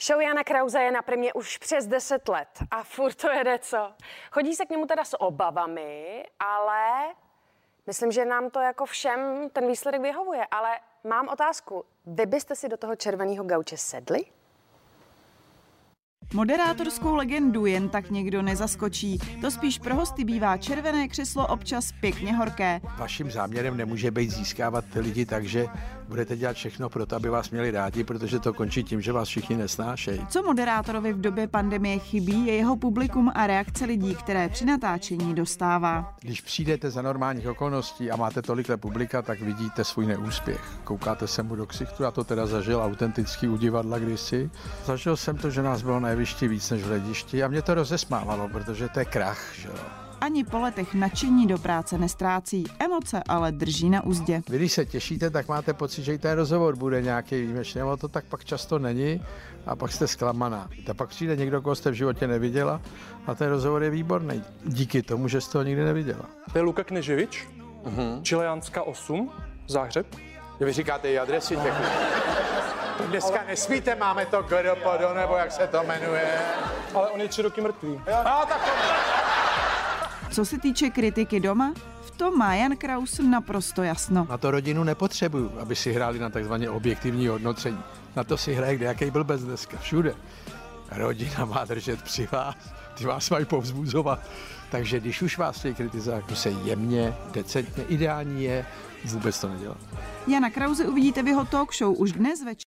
Show Jana Krause je na primě už přes 10 let a furt to jede co. Chodí se k němu teda s obavami, ale myslím, že nám to jako všem ten výsledek vyhovuje. Ale mám otázku. Vy byste si do toho červeného gauče sedli? Moderátorskou legendu jen tak někdo nezaskočí. To spíš pro hosty bývá červené křeslo občas pěkně horké. Vaším záměrem nemůže být získávat lidi tak, že budete dělat všechno pro to, aby vás měli rádi, protože to končí tím, že vás všichni nesnášejí. Co moderátorovi v době pandemie chybí, je jeho publikum a reakce lidí, které při natáčení dostává. Když přijdete za normálních okolností a máte tolikle publika, tak vidíte svůj neúspěch. Koukáte se mu do ksichtu, já to teda zažil autentický u divadla kdysi. Zažil jsem to, že nás bylo na jevišti víc než v hledišti a mě to rozesmávalo, protože to je krach, že jo. Ani po letech nadšení do práce nestrácí, emoce ale drží na úzdě. Vy, když se těšíte, tak máte pocit, že i ten rozhovor bude nějaký výjimečný, ale to tak pak často není a pak jste zklamaná. A pak přijde někdo, koho jste v životě neviděla a ten rozhovor je výborný. Díky tomu, že jste ho nikdy neviděla. To je Luka Kneževič, uh-huh. Čileánská 8, Záhřeb. Vy říkáte i adresy těch Dneska nesmíte, máme to GDPD, nebo jak se to jmenuje. Ale on je tři roky mrtvý. A tak to... Co se týče kritiky doma, v tom má Jan Kraus naprosto jasno. Na to rodinu nepotřebuju, aby si hráli na takzvané objektivní hodnocení. Na to si hraje jaký blbec dneska, všude. Rodina má držet při vás, ty vás mají povzbuzovat. Takže když už vás chtějí kritizovat, to se jemně, decentně, ideální je vůbec to nedělat. Jana Krause uvidíte v jeho talk show už dnes večer.